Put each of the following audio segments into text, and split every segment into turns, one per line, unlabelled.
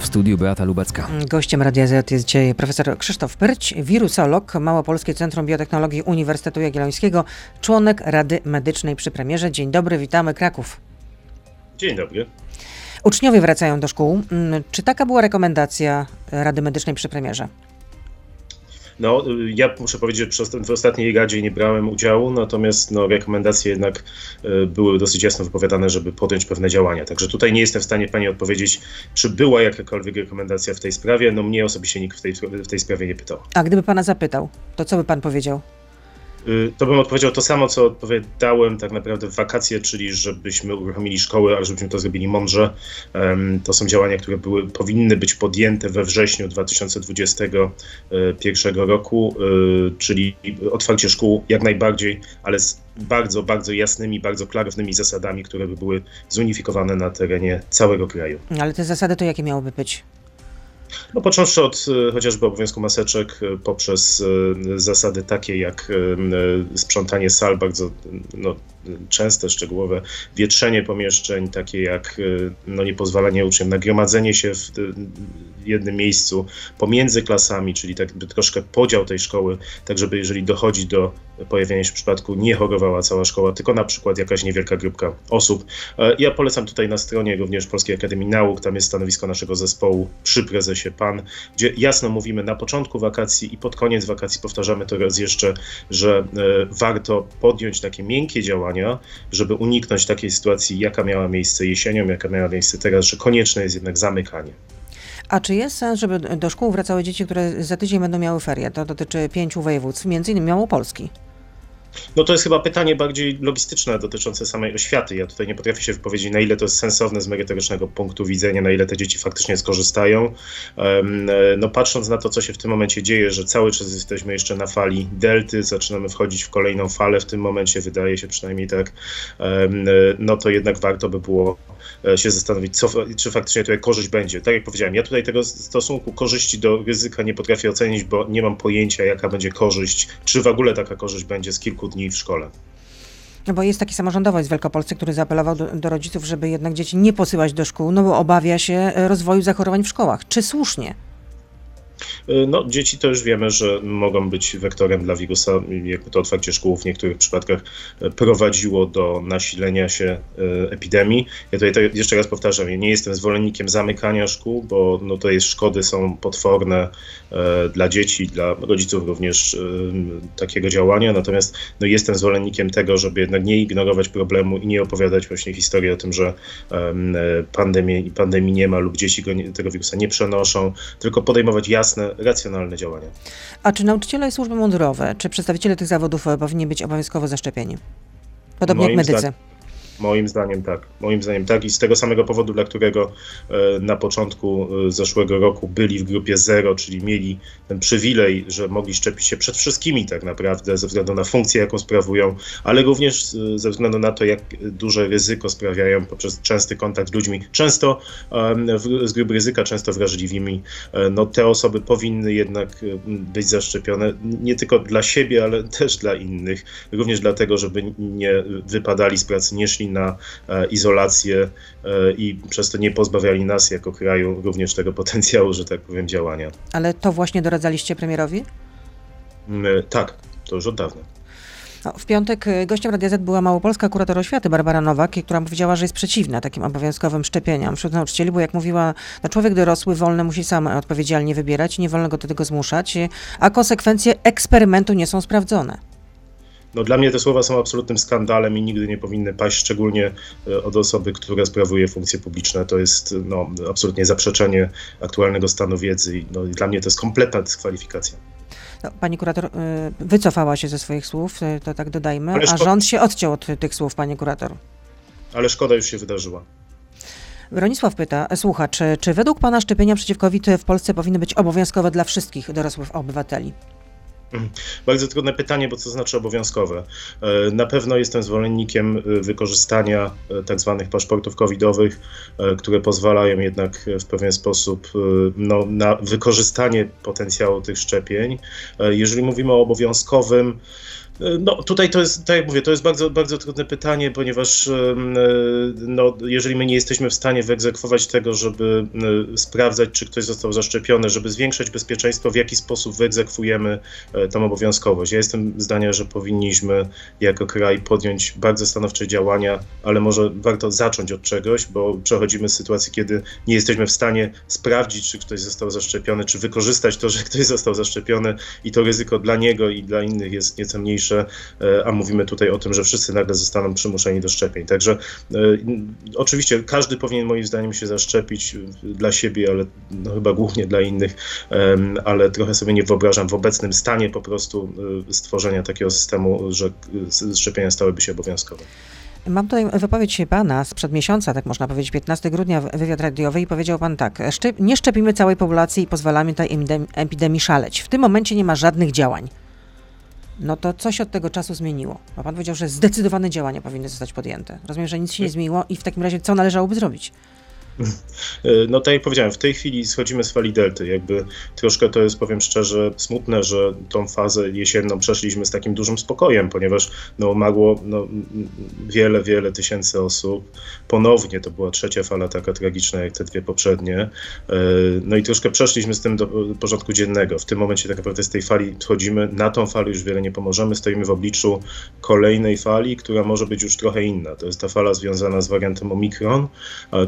W studiu Beata Lubecka.
Gościem Radia Z jest dzisiaj profesor Krzysztof Pyrć, wirusolog, Małopolskie Centrum Biotechnologii Uniwersytetu Jagiellońskiego, członek Rady Medycznej przy premierze. Dzień dobry, witamy Kraków.
Dzień dobry.
Uczniowie wracają do szkół. Mm, czy taka była rekomendacja Rady Medycznej przy premierze?
No, ja muszę powiedzieć, że w ostatniej Radzie nie brałem udziału, natomiast no, rekomendacje jednak e, były dosyć jasno wypowiadane, żeby podjąć pewne działania. Także tutaj nie jestem w stanie Pani odpowiedzieć, czy była jakakolwiek rekomendacja w tej sprawie. No mnie osobiście nikt w tej, w tej sprawie nie pytał.
A gdyby Pana zapytał, to co by Pan powiedział?
Y, to bym odpowiedział to samo, co odpowiadałem tak naprawdę w wakacje, czyli żebyśmy uruchomili szkoły, ale żebyśmy to zrobili mądrze. To są działania, które były, powinny być podjęte we wrześniu 2021 roku, y, czyli otwarcie szkół jak najbardziej, ale z bardzo, bardzo jasnymi, bardzo klarownymi zasadami, które by były zunifikowane na terenie całego kraju.
Ale te zasady to jakie miałyby być?
No, począwszy od e, chociażby obowiązku maseczek, e, poprzez e, zasady takie jak sprzątanie sal, bardzo no, częste, szczegółowe wietrzenie pomieszczeń, takie jak no, niepozwalanie uczniom na gromadzenie się w jednym miejscu pomiędzy klasami, czyli tak troszkę podział tej szkoły, tak żeby jeżeli dochodzi do pojawienia się przypadku, nie chorowała cała szkoła, tylko na przykład jakaś niewielka grupka osób. Ja polecam tutaj na stronie również Polskiej Akademii Nauk, tam jest stanowisko naszego zespołu przy prezesie PAN, gdzie jasno mówimy na początku wakacji i pod koniec wakacji powtarzamy to raz jeszcze, że e, warto podjąć takie miękkie działania, żeby uniknąć takiej sytuacji, jaka miała miejsce jesienią, jaka miała miejsce teraz, że konieczne jest jednak zamykanie.
A czy jest sens, żeby do szkół wracały dzieci, które za tydzień będą miały ferie? To dotyczy pięciu województw, między innymi Małopolski.
No to jest chyba pytanie bardziej logistyczne dotyczące samej oświaty. Ja tutaj nie potrafię się wypowiedzieć, na ile to jest sensowne z merytorycznego punktu widzenia, na ile te dzieci faktycznie skorzystają. E, no patrząc na to, co się w tym momencie dzieje, że cały czas jesteśmy jeszcze na fali delty, zaczynamy wchodzić w kolejną falę w tym momencie, wydaje się przynajmniej tak, no to jednak warto by było e, się zastanowić, co, czy faktycznie tutaj korzyść będzie. Tak jak powiedziałem, ja tutaj tego stosunku korzyści do ryzyka nie potrafię ocenić, bo nie mam pojęcia, jaka będzie korzyść, czy w ogóle taka korzyść będzie z kilku dni w szkole.
No bo jest taki samorządowiec w Wielkopolsce, który zaapelował do, do, rodziców, żeby jednak dzieci nie posyłać do szkół, no bo obawia się rozwoju zachorowań w szkołach. Czy słusznie?
Y, no, dzieci to już wiemy, że mogą być wektorem dla wirusa. Jakby to otwarcie szkół w niektórych przypadkach y, prowadziło do nasilenia się y, epidemii. Ja tutaj jeszcze raz powtarzam, ja nie jestem zwolennikiem zamykania szkół, bo no to jest szkody są potworne dla dzieci, dla rodziców również takiego działania. Natomiast no, jestem zwolennikiem tego, żeby jednak nie ignorować problemu i nie opowiadać właśnie historii o tym, że pandemii, pandemii nie ma lub dzieci go, tego wirusa nie przenoszą, tylko podejmować jasne racjonalne działania.
A czy nauczyciele i służby mundurowe, czy przedstawiciele tych zawodów powinni być obowiązkowo zaszczepieni? Podobnie Moim jak medycy.
Moim zdaniem tak. Moim zdaniem tak i z tego samego powodu, dla którego e, na początku e, zeszłego roku byli w grupie zero, czyli mieli ten przywilej, że mogli szczepić się przed wszystkimi tak naprawdę ze względu na funkcję, jaką sprawują, ale również e, ze względu na to, jak duże ryzyko sprawiają poprzez częsty kontakt z ludźmi, często z grup ryzyka, często wrażliwymi. No te osoby powinny jednak być zaszczepione nie tylko dla siebie, ale też dla innych, również dlatego, żeby nie wypadali z pracy, nie szli na e, izolację e, i przez to nie pozbawiali nas jako kraju również tego potencjału, że tak powiem, działania.
Ale to właśnie doradzaliście premierowi?
Mm, e, tak, to już od dawna.
No, w piątek gościem Radia Z była małopolska kurator oświaty Barbara Nowak, która powiedziała, że jest przeciwna takim obowiązkowym szczepieniom wśród nauczycieli, bo jak mówiła, no człowiek dorosły wolny musi sam odpowiedzialnie wybierać, nie wolno go do tego zmuszać, a konsekwencje eksperymentu nie są sprawdzone.
No, dla mnie te słowa są absolutnym skandalem i nigdy nie powinny paść, szczególnie e, od osoby, która sprawuje funkcje publiczne. To jest no, absolutnie zaprzeczenie aktualnego stanu wiedzy i no, dla mnie to jest kompletna dyskwalifikacja.
No, pani kurator y, wycofała się ze swoich słów, to tak dodajmy, a rząd się odciął od tych słów, pani kurator.
Ale szkoda już się wydarzyła.
Bronisław pyta, słucha, czy, czy według pana szczepienia przeciw COVID w Polsce powinny być obowiązkowe dla wszystkich dorosłych obywateli?
Bardzo trudne pytanie, bo co znaczy obowiązkowe? E, na pewno jestem zwolennikiem e, wykorzystania e, tak zwanych paszportów covidowych, które pozwalają jednak w pewien sposób no, na wykorzystanie potencjału tych szczepień. Jeżeli mówimy o obowiązkowym, No tutaj to jest, tak jak mówię, to jest bardzo, bardzo trudne pytanie, ponieważ no, jeżeli my nie jesteśmy w stanie wyegzekwować tego, żeby sprawdzać, czy ktoś został zaszczepiony, żeby zwiększać bezpieczeństwo, w jaki sposób wyegzekwujemy e, tą obowiązkowość. Ja jestem zdania, że powinniśmy jako kraj podjąć bardzo stanowcze działania, ale może warto zacząć od czegoś, bo przechodzimy z sytuacji, kiedy nie jesteśmy w stanie sprawdzić, czy ktoś został zaszczepiony, czy wykorzystać to, że ktoś został zaszczepiony i to ryzyko dla niego i dla innych jest nieco mniejsze, e, a mówimy tutaj o tym, że wszyscy nagle zostaną przymuszeni do szczepień. Także e, oczywiście każdy powinien moim zdaniem się zaszczepić dla siebie, ale no, chyba głównie dla innych, ale trochę sobie nie wyobrażam w obecnym stanie po prostu e, stworzenia takiego systemu, że szczepienia stałyby się obowiązkowe.
Mam tutaj wypowiedź pana sprzed miesiąca, tak można powiedzieć, 15 grudnia, wywiad radiowy i powiedział pan tak, nie szczepimy całej populacji i pozwalamy tej epidemii szaleć. W tym momencie nie ma żadnych działań. No to coś od tego czasu zmieniło. Bo pan powiedział, że zdecydowane działania powinny zostać podjęte. Rozumiem, że nic się nie zmieniło i w takim razie co należałoby zrobić?
E, no tak jak powiedziałem, w tej chwili schodzimy z fali delty. Jakby troszkę to jest, powiem szczerze, smutne, że tą fazę jesienną przeszliśmy z takim dużym spokojem, ponieważ no, umarło no, wiele, wiele tysięcy osób. Ponownie to była trzecia fala taka tragiczna jak te dwie poprzednie. E, no i troszkę przeszliśmy z tym do porządku dziennego. W tym momencie tak naprawdę z tej fali schodzimy. Na tą falę już wiele nie pomożemy. Stoimy w obliczu kolejnej fali, która może być już trochę inna. To jest ta fala związana z wariantem Omikron,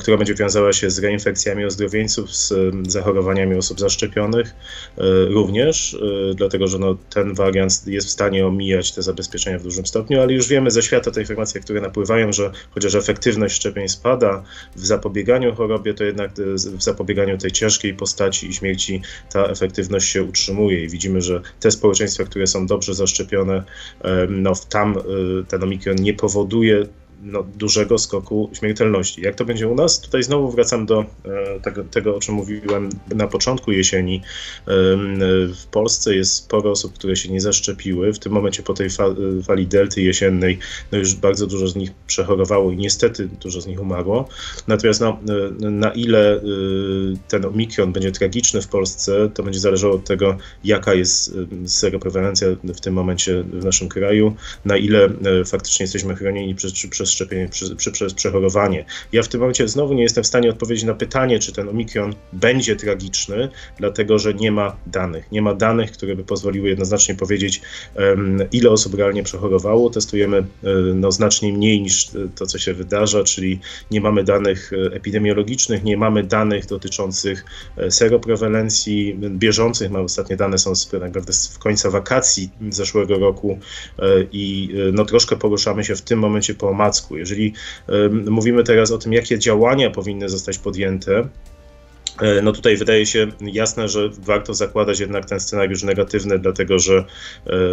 która będzie wiązana wiązała się z reinfekcjami ozdrowieńców, z zachorowaniami osób zaszczepionych e, również, e, dlatego że no, ten wariant jest w stanie omijać te zabezpieczenia w dużym stopniu, ale już wiemy ze świata te informacje, które napływają, że chociaż efektywność szczepień spada w zapobieganiu chorobie, to jednak e, w zapobieganiu tej ciężkiej postaci i śmierci ta efektywność się utrzymuje. I widzimy, że te społeczeństwa, które są dobrze zaszczepione, no, tam ten omikron nie powoduje no, dużego skoku śmiertelności. Jak to będzie u nas? Tutaj znowu wracam do e, tego, tego, o czym mówiłem na początku jesieni. E, w Polsce jest sporo osób, które się nie zaszczepiły. W tym momencie po tej fali delty jesiennej no już bardzo dużo z nich przechorowało i niestety dużo z nich umarło. Natomiast no, e, na ile ten omikron będzie tragiczny w Polsce, to będzie zależało od tego, jaka jest seroprewalencja w tym momencie w naszym kraju, na ile faktycznie jesteśmy chronieni przez, przez przez szczepienie, przez, przechorowanie. Ja w tym momencie znowu nie jestem w stanie odpowiedzieć na pytanie, czy ten omikron będzie tragiczny, dlatego że nie ma danych. Nie ma danych, które by pozwoliły jednoznacznie powiedzieć, ile osób realnie przechorowało. Testujemy um, no, znacznie mniej niż to, co się wydarza, czyli nie mamy danych e, epidemiologicznych, nie mamy danych dotyczących e, seroprewalencji bieżących. Mamy ostatnie dane są z, naprawdę z końca wakacji zeszłego roku i no, troszkę poruszamy się w tym momencie po omacku jeżeli mówimy teraz o tym, jakie działania powinny zostać podjęte, e, no tutaj wydaje się jasne, że warto zakładać jednak ten scenariusz negatywny, dlatego że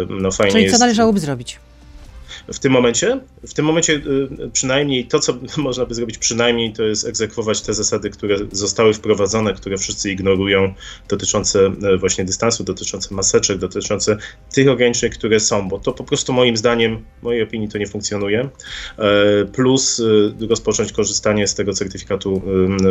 no fajnie
Czyli
co
jest... należałoby zrobić?
W tym momencie. W tym momencie y, przynajmniej to, co można by zrobić przynajmniej, to jest egzekwować te zasady, które zostały wprowadzone, które wszyscy ignorują, dotyczące e, właśnie dystansu, dotyczące maseczek, dotyczące tych ograniczeń, które są, bo to po prostu moim zdaniem, mojej opinii to nie funkcjonuje. E, plus y, rozpocząć korzystanie z tego certyfikatu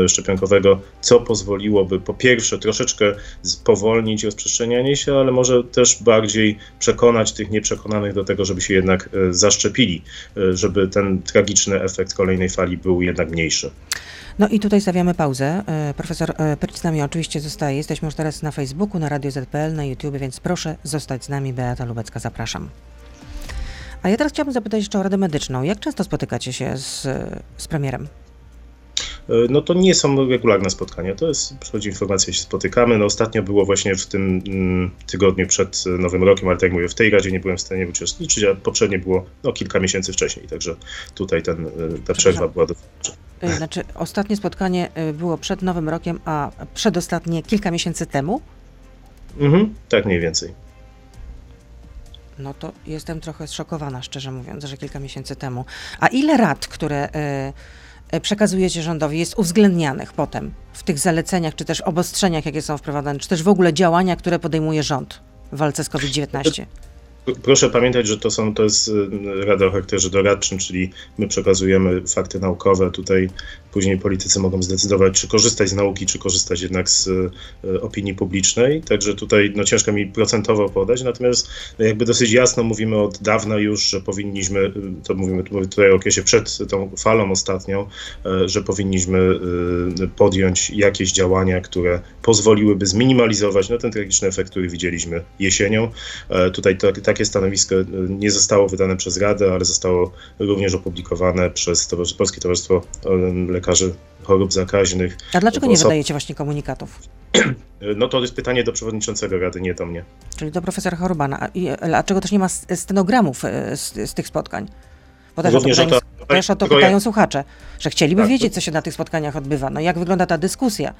szczepionkowego, co pozwoliłoby po pierwsze troszeczkę spowolnić rozprzestrzenianie się, ale może też bardziej przekonać tych nieprzekonanych do tego, żeby się jednak e, zaszczepili, e, żeby ten tragiczny efekt kolejnej fali był jednak mniejszy.
No i tutaj stawiamy pauzę. E, profesor e, Pryć z nami oczywiście zostaje. Jesteśmy już teraz na Facebooku, na Radio ZPL, na YouTube, więc proszę zostać z nami. Beata Lubecka, zapraszam. A ja teraz chciałabym zapytać jeszcze o Radę Medyczną. Jak często spotykacie się z, z premierem?
E, no to nie są regularne spotkania. To jest, przychodzi informacja, się spotykamy. No ostatnio było właśnie w tym mm, tygodniu przed Nowym Rokiem, ale tak jak mówię, w tej Radzie nie byłem w stanie uczestniczyć, a poprzednie było no, kilka miesięcy wcześniej, także tutaj ten, e, ta przerwa była.
E, znaczy, ostatnie spotkanie było przed Nowym Rokiem, a przedostatnie kilka miesięcy temu?
Mhm, tak mniej więcej.
No to jestem trochę zszokowana, szczerze mówiąc, że kilka miesięcy temu. A ile rad, które E, przekazujecie rządowi, jest uwzględnianych potem w tych zaleceniach, czy też obostrzeniach, jakie są wprowadzane, czy też w ogóle działania, które podejmuje rząd w walce z COVID-19?
Proszę pamiętać, że to, są, to jest y, rada o charakterze doradczym, czyli my przekazujemy fakty naukowe. Tutaj później politycy mogą zdecydować, czy korzystać z nauki, czy korzystać jednak z opinii publicznej. Także tutaj no, ciężko mi procentowo podać, natomiast no, jakby dosyć jasno mówimy od dawna już, że powinniśmy, to mówimy tutaj o okresie przed tą falą ostatnią, że powinniśmy podjąć jakieś działania, które pozwoliłyby zminimalizować no, ten tragiczny efekt, który widzieliśmy jesienią. Tutaj to, takie stanowisko nie zostało wydane przez Radę, ale zostało również opublikowane przez Polskie Towarzystwo Lekarzy Chorób Zakaźnych.
A dlaczego nie wydajecie właśnie komunikatów?
No to jest pytanie do przewodniczącego Rady, nie do mnie.
Czyli do profesora Chorobana. A, i, dlaczego też nie ma stenogramów e, z, z tych spotkań? Bo też Również o to, pytają, to, też o to pytają słuchacze, że chcieliby tak, wiedzieć, co się na tych spotkaniach odbywa. No jak wygląda ta dyskusja?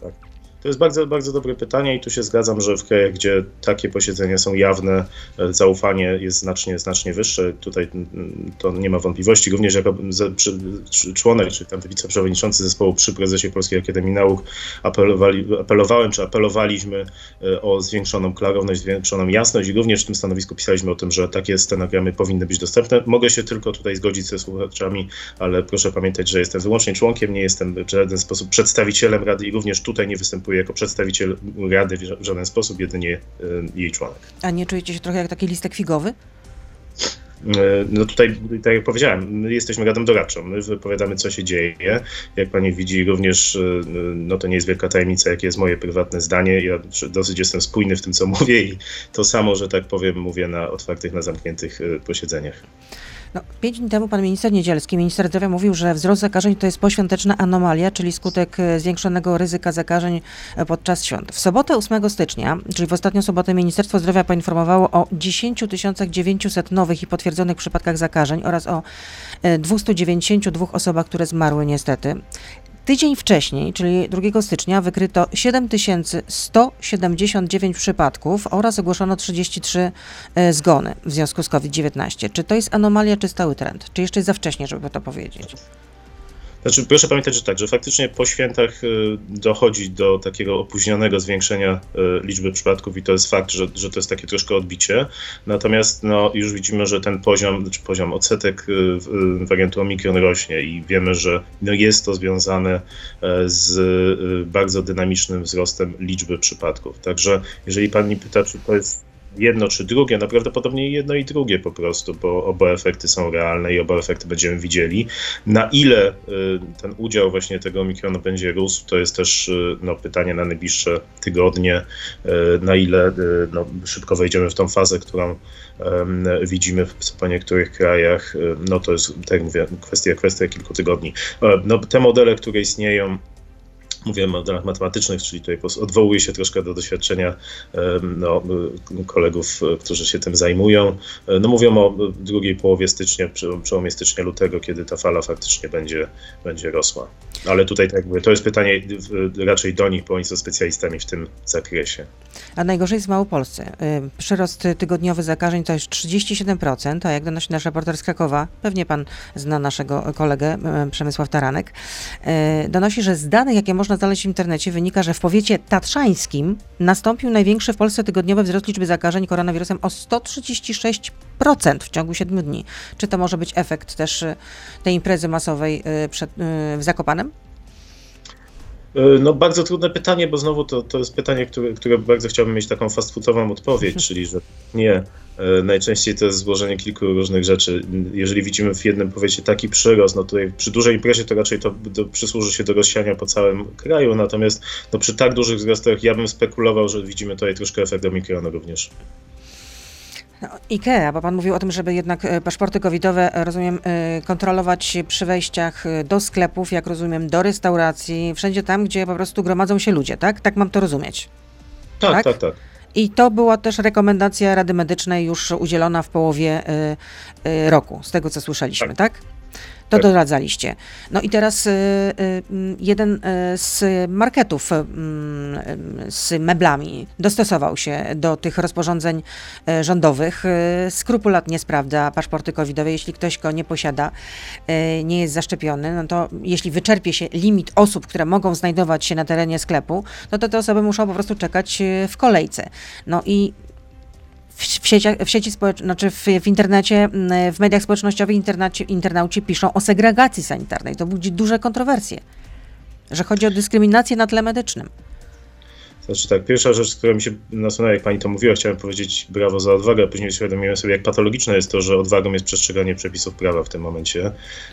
Tak. To jest bardzo, bardzo dobre pytanie i tu się zgadzam, że w krajach, gdzie takie posiedzenia są jawne, e, zaufanie jest znacznie, znacznie wyższe. Tutaj mm, to nie ma wątpliwości. Również jako członek, czy tam wiceprzewodniczący zespołu przy prezesie Polskiej Akademii Nauk apelowali, apelowałem, czy apelowaliśmy e, o zwiększoną klarowność, zwiększoną jasność i również w tym stanowisku pisaliśmy o tym, że takie stenogramy powinny być dostępne. Mogę się tylko tutaj zgodzić ze słuchaczami, ale proszę pamiętać, że jestem wyłącznie członkiem, nie jestem w żaden sposób przedstawicielem Rady i również tutaj nie występuję występuję jako przedstawiciel Rady w żaden sposób, jedynie jej członek.
A nie czujecie się trochę jak taki listek figowy?
E, no tutaj, tak jak powiedziałem, my jesteśmy radą doradczą, my wypowiadamy, co się dzieje. Jak pani widzi, również, e, no to nie jest wielka tajemnica, jakie jest moje prywatne zdanie. Ja dosyć jestem spójny w tym, co mówię i to samo, że tak powiem, mówię na otwartych, na zamkniętych e, posiedzeniach.
No, pięć dni temu pan minister Niedzielski, minister zdrowia mówił, że wzrost zakażeń to jest poświąteczna anomalia, czyli skutek e, zwiększonego ryzyka zakażeń e, podczas świąt. W sobotę 8 stycznia, czyli w ostatnią sobotę Ministerstwo Zdrowia poinformowało o 10 900 nowych i potwierdzonych przypadkach zakażeń oraz o 292 e, osobach, które zmarły niestety. Tydzień wcześniej, czyli 2 stycznia, wykryto 7179 przypadków oraz ogłoszono 33 e, zgony w związku z COVID-19. Czy to jest anomalia, czy stały trend? Czy jeszcze jest za wcześnie, żeby to powiedzieć?
Znaczy, proszę pamiętać, że tak, że faktycznie po świętach y, dochodzi do takiego opóźnionego zwiększenia y, liczby przypadków i to jest fakt, że, że to jest takie troszkę odbicie. Natomiast no, już widzimy, że ten poziom, znaczy poziom odsetek y, wariantu Omikron rośnie i wiemy, że no, jest to związane z bardzo dynamicznym wzrostem liczby przypadków. Także jeżeli pan mi pyta, czy to jest jedno czy drugie, no prawdopodobnie jedno i drugie po prostu, bo oba efekty są realne i oba efekty będziemy widzieli. Na ile y, ten udział właśnie tego omikronu będzie rósł, to jest też y, no, pytanie na najbliższe tygodnie, y, na ile no, szybko wejdziemy w tą fazę, którą widzimy w niektórych krajach, no to jest, tak jak mówię, kwestia, kwestia kilku tygodni. No, te modele, które istnieją, Mówię o modelach matematycznych, czyli tutaj odwołuję się troszkę do doświadczenia no, kolegów, którzy się tym zajmują. No, mówią o drugiej połowie stycznia, przełomie stycznia-lutego, kiedy ta fala faktycznie będzie, będzie rosła. Ale tutaj tak mówię, to jest pytanie raczej do nich, bo oni są specjalistami w tym zakresie.
A najgorzej jest w Małopolsce. Y, przyrost tygodniowy zakażeń to jest 37%, a jak donosi nasz reporter z Krakowa, pewnie pan zna naszego kolegę Przemysław Taranek, donosi, że z danych, jakie można znaleźć w internecie, wynika, że w powiecie tatrzańskim nastąpił największy w Polsce tygodniowy wzrost liczby zakażeń koronawirusem o 136% w ciągu 7 dni. Czy to może być efekt też y, tej imprezy masowej przed, w Zakopanem?
E, no bardzo trudne pytanie, bo znowu to, to jest pytanie, które, które bardzo chciałbym mieć taką fast foodową odpowiedź, czyli że nie. E, najczęściej to jest złożenie kilku różnych rzeczy. Jeżeli widzimy w jednym powiecie taki przyrost, no tutaj przy dużej imprezie to raczej to, przysłuży się do rozsiania po całym kraju, natomiast no przy tak dużych wzrostach ja bym spekulował, że widzimy tutaj troszkę efekt omikronu również.
No, IKEA, bo pan mówił o tym, żeby jednak e, paszporty covidowe, e, rozumiem, e, kontrolować przy wejściach do sklepów, jak rozumiem, do restauracji, wszędzie tam, gdzie po prostu gromadzą się ludzie, tak? Tak mam to rozumieć.
Tak, tak, tak. tak.
I to była też rekomendacja Rady Medycznej już udzielona w połowie roku, z tego co słyszeliśmy, tak? tak? To tak. doradzaliście. No i teraz y, y, jeden y, z marketów z meblami dostosował się do tych rozporządzeń rządowych. Skrupulatnie sprawdza paszporty covidowe. Jeśli ktoś go nie posiada, nie jest zaszczepiony, no to jeśli wyczerpie się limit osób, które mogą znajdować się na terenie sklepu, no to te osoby muszą po prostu czekać w kolejce. No i w, sieciach, w sieci społecznej, znaczy w, w internecie, w mediach społecznościowych internauci piszą o segregacji sanitarnej. To budzi duże kontrowersje, że chodzi o dyskryminację na tle medycznym.
Znaczy tak, pierwsza rzecz, która mi się nasunęła, jak pani to mówiła, chciałem powiedzieć brawo za odwagę, a później uświadomiłem sobie, jak patologiczne jest to, że odwagą jest przestrzeganie przepisów prawa w tym momencie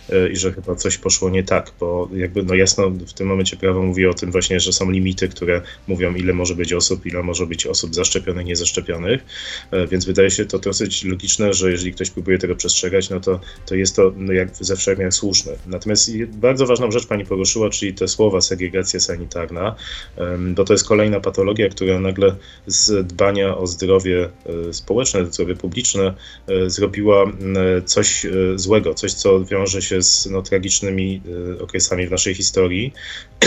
yy, i że chyba coś poszło nie tak, bo jakby no jasno w tym momencie prawo mówi o tym właśnie, że są limity, które mówią ile może być osób, ile może być osób zaszczepionych, niezaszczepionych, yy, więc wydaje się to dosyć logiczne, że jeżeli ktoś próbuje tego przestrzegać, no to, to jest to no jak ze wszechmiar słuszne. Natomiast bardzo ważną rzecz pani poruszyła, czyli te słowa segregacja sanitarna, bo to jest kolejna patologia, która nagle z dbania o zdrowie e, społeczne, zdrowie publiczne e, zrobiła coś e, złego, coś, co wiąże się z no, tragicznymi okresami w naszej historii.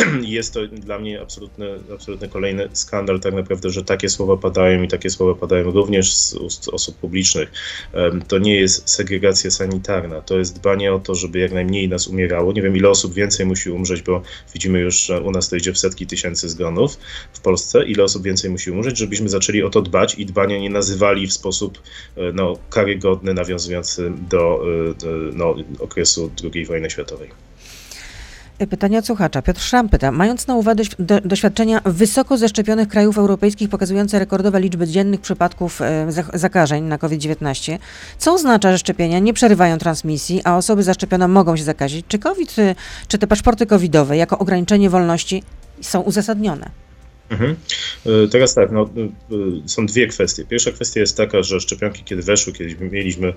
Jest to dla mnie absolutny, absolutny kolejny skandal, tak naprawdę, że takie słowa padają i takie słowa padają również z ust osób publicznych. To nie jest segregacja sanitarna, to jest dbanie o to, żeby jak najmniej nas umierało. Nie wiem, ile osób więcej musi umrzeć, bo widzimy już, że u nas to idzie w setki tysięcy zgonów w Polsce ile osób więcej musi umrzeć, żebyśmy zaczęli o to dbać i dbania nie nazywali w sposób e, no, karygodny, nawiązujący do e, no, okresu II wojny światowej.
Pytanie od słuchacza. Piotr Szram pyta, mając na uwadze doświadczenia wysoko zaszczepionych krajów europejskich pokazujące rekordowe liczby dziennych przypadków e, zakażeń na COVID-19, co oznacza, że szczepienia nie przerywają transmisji, a osoby zaszczepione mogą się zakazić? Czy COVID, czy te paszporty covidowe jako ograniczenie wolności są uzasadnione?
Mhm. E, teraz tak, no, e, są dwie kwestie. Pierwsza kwestia jest taka, że szczepionki, kiedy weszły, kiedyś mieliśmy, e,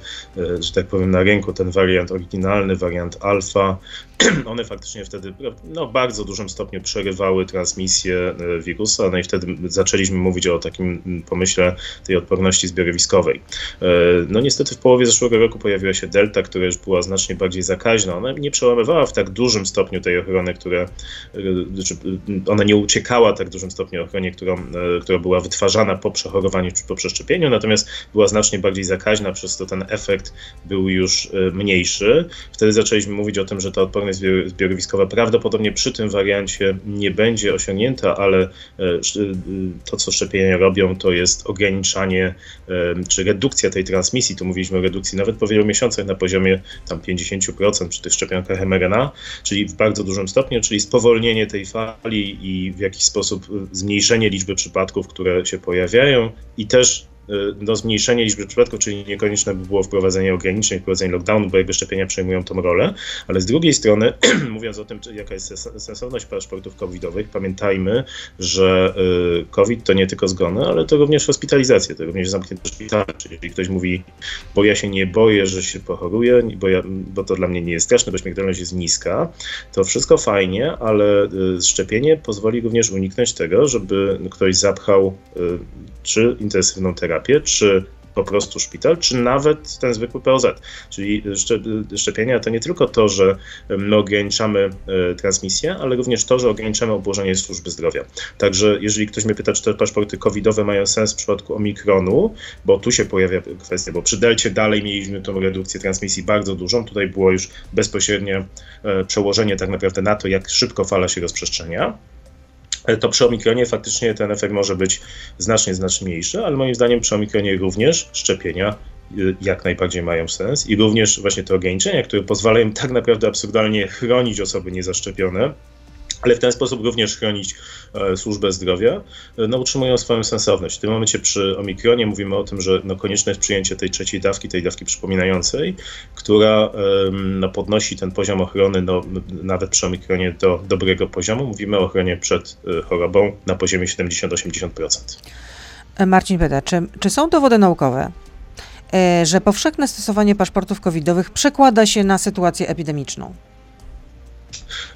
że tak powiem, na rynku ten wariant oryginalny, wariant alfa, one faktycznie wtedy no, w bardzo dużym stopniu przerywały transmisję wirusa, no i wtedy zaczęliśmy mówić o takim pomyśle tej odporności zbiorowiskowej. No niestety w połowie zeszłego roku pojawiła się delta, która już była znacznie bardziej zakaźna. Ona nie przełamywała w tak dużym stopniu tej ochrony, które, znaczy ona nie uciekała tak dużym stopniu stopniu ochronie, którą, e, która była wytwarzana po przechorowaniu czy po przeszczepieniu, natomiast była znacznie bardziej zakaźna, przez to ten efekt był już e, mniejszy. Wtedy zaczęliśmy mówić o tym, że ta odporność zbiorowiskowa prawdopodobnie przy tym wariancie nie będzie osiągnięta, ale e, to, co szczepienia robią, to jest ograniczanie czy redukcja tej transmisji. Tu mówiliśmy o redukcji nawet po wielu miesiącach na poziomie tam 50% przy tych szczepionkach mRNA, czyli w bardzo dużym stopniu, czyli spowolnienie tej fali i w jakiś sposób zmniejszenie liczby przypadków, które się pojawiają i też no, zmniejszenie liczby przypadków, czyli niekonieczne by było wprowadzenie ograniczeń, wprowadzenie lockdownu, bo jakby szczepienia przejmują tą rolę, ale z drugiej strony, mówiąc o tym, jaka jest sensowność paszportów covidowych, pamiętajmy, że y, COVID to nie tylko zgony, ale to również hospitalizacje, to również zamknięte szpitale, czyli jeżeli ktoś mówi, bo ja się nie boję, że się pochoruję, bo, ja, bo to dla mnie nie jest straszne, bo śmiertelność jest niska, to wszystko fajnie, ale y, szczepienie pozwoli również uniknąć tego, żeby ktoś zapchał czy intensywną terapię, czy po prostu szpital, czy nawet ten zwykły POZ. Czyli szczepienia to nie tylko to, że my ograniczamy e, transmisję, ale również to, że ograniczamy obłożenie służby zdrowia. Także jeżeli ktoś mnie pyta, czy te paszporty covidowe mają sens w przypadku omikronu, bo tu się pojawia kwestia, bo przy delcie dalej mieliśmy tą redukcję transmisji bardzo dużą, tutaj było już bezpośrednie e, przełożenie tak naprawdę na to, jak szybko fala się rozprzestrzenia to przy omikronie faktycznie ten efekt może być znacznie, znacznie mniejszy, ale moim zdaniem przy omikronie również szczepienia y, jak najbardziej mają sens i również właśnie te ograniczenia, które pozwalają tak naprawdę absurdalnie chronić osoby niezaszczepione, ale w ten sposób również chronić e, służbę zdrowia, e, no, utrzymują swoją sensowność. W tym momencie przy omikronie mówimy o tym, że no, konieczne jest przyjęcie tej trzeciej dawki, tej dawki przypominającej, która no, podnosi ten poziom ochrony no, nawet przy omikronie do dobrego poziomu. Mówimy o ochronie przed e, chorobą na poziomie 70-80%.
Marcin pyta, czy, czy są dowody naukowe, że powszechne stosowanie paszportów covidowych przekłada się na sytuację epidemiczną?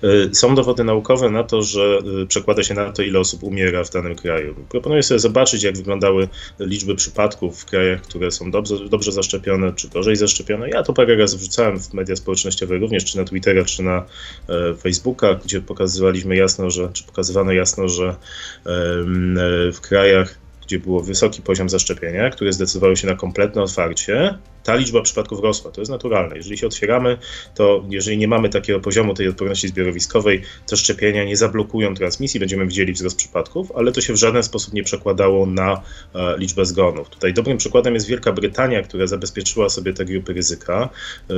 Y, są dowody naukowe na to, że y, przekłada się na to, ile osób umiera w danym kraju. Proponuję sobie zobaczyć, jak wyglądały liczby przypadków w krajach, które są dobrze, dobrze zaszczepione, czy gorzej zaszczepione. Ja to parę razy wrzucałem w media społecznościowe, również czy na Twittera, czy na e, Facebooka, gdzie pokazywaliśmy jasno, że, czy pokazywano jasno, że e, w krajach, gdzie był wysoki poziom zaszczepienia, które zdecydowały się na kompletne otwarcie, ta liczba przypadków rosła. To jest naturalne. Jeżeli się otwieramy, to jeżeli nie mamy takiego poziomu tej odporności zbiorowiskowej, to szczepienia nie zablokują transmisji, będziemy widzieli wzrost przypadków, ale to się w żaden sposób nie przekładało na e, liczbę zgonów. Tutaj dobrym przykładem jest Wielka Brytania, która zabezpieczyła sobie te grupy ryzyka.